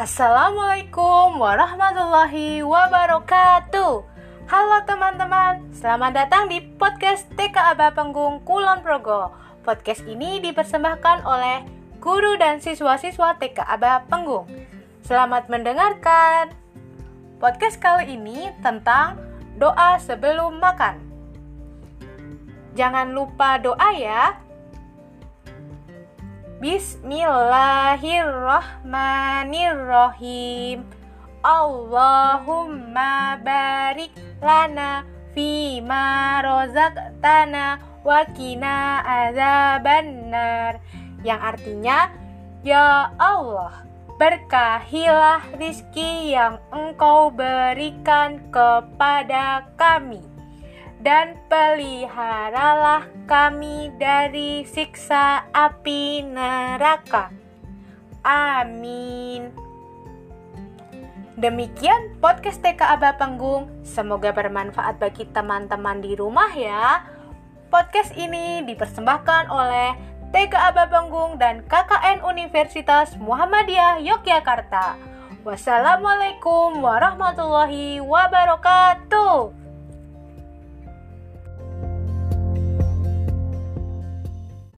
Assalamualaikum warahmatullahi wabarakatuh. Halo teman-teman, selamat datang di podcast TK Aba Penggung Kulon Progo. Podcast ini dipersembahkan oleh guru dan siswa-siswa TK Aba Penggung. Selamat mendengarkan. Podcast kali ini tentang doa sebelum makan. Jangan lupa doa ya. Bismillahirrahmanirrahim. Allahumma barik lana fima rozaqtana wa qina azabannar. Yang artinya, Ya Allah, berkahilah rizki yang engkau berikan kepada kami dan peliharalah kami dari siksa api neraka. Amin. Demikian podcast TK Aba Panggung. Semoga bermanfaat bagi teman-teman di rumah ya. Podcast ini dipersembahkan oleh TK Aba Panggung dan KKN Universitas Muhammadiyah Yogyakarta. Wassalamualaikum warahmatullahi wabarakatuh.